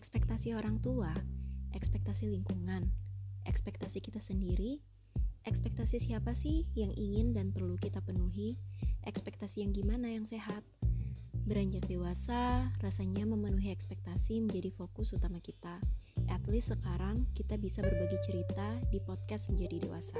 ekspektasi orang tua, ekspektasi lingkungan, ekspektasi kita sendiri, ekspektasi siapa sih yang ingin dan perlu kita penuhi, ekspektasi yang gimana yang sehat. Beranjak dewasa, rasanya memenuhi ekspektasi menjadi fokus utama kita. At least sekarang kita bisa berbagi cerita di podcast menjadi dewasa.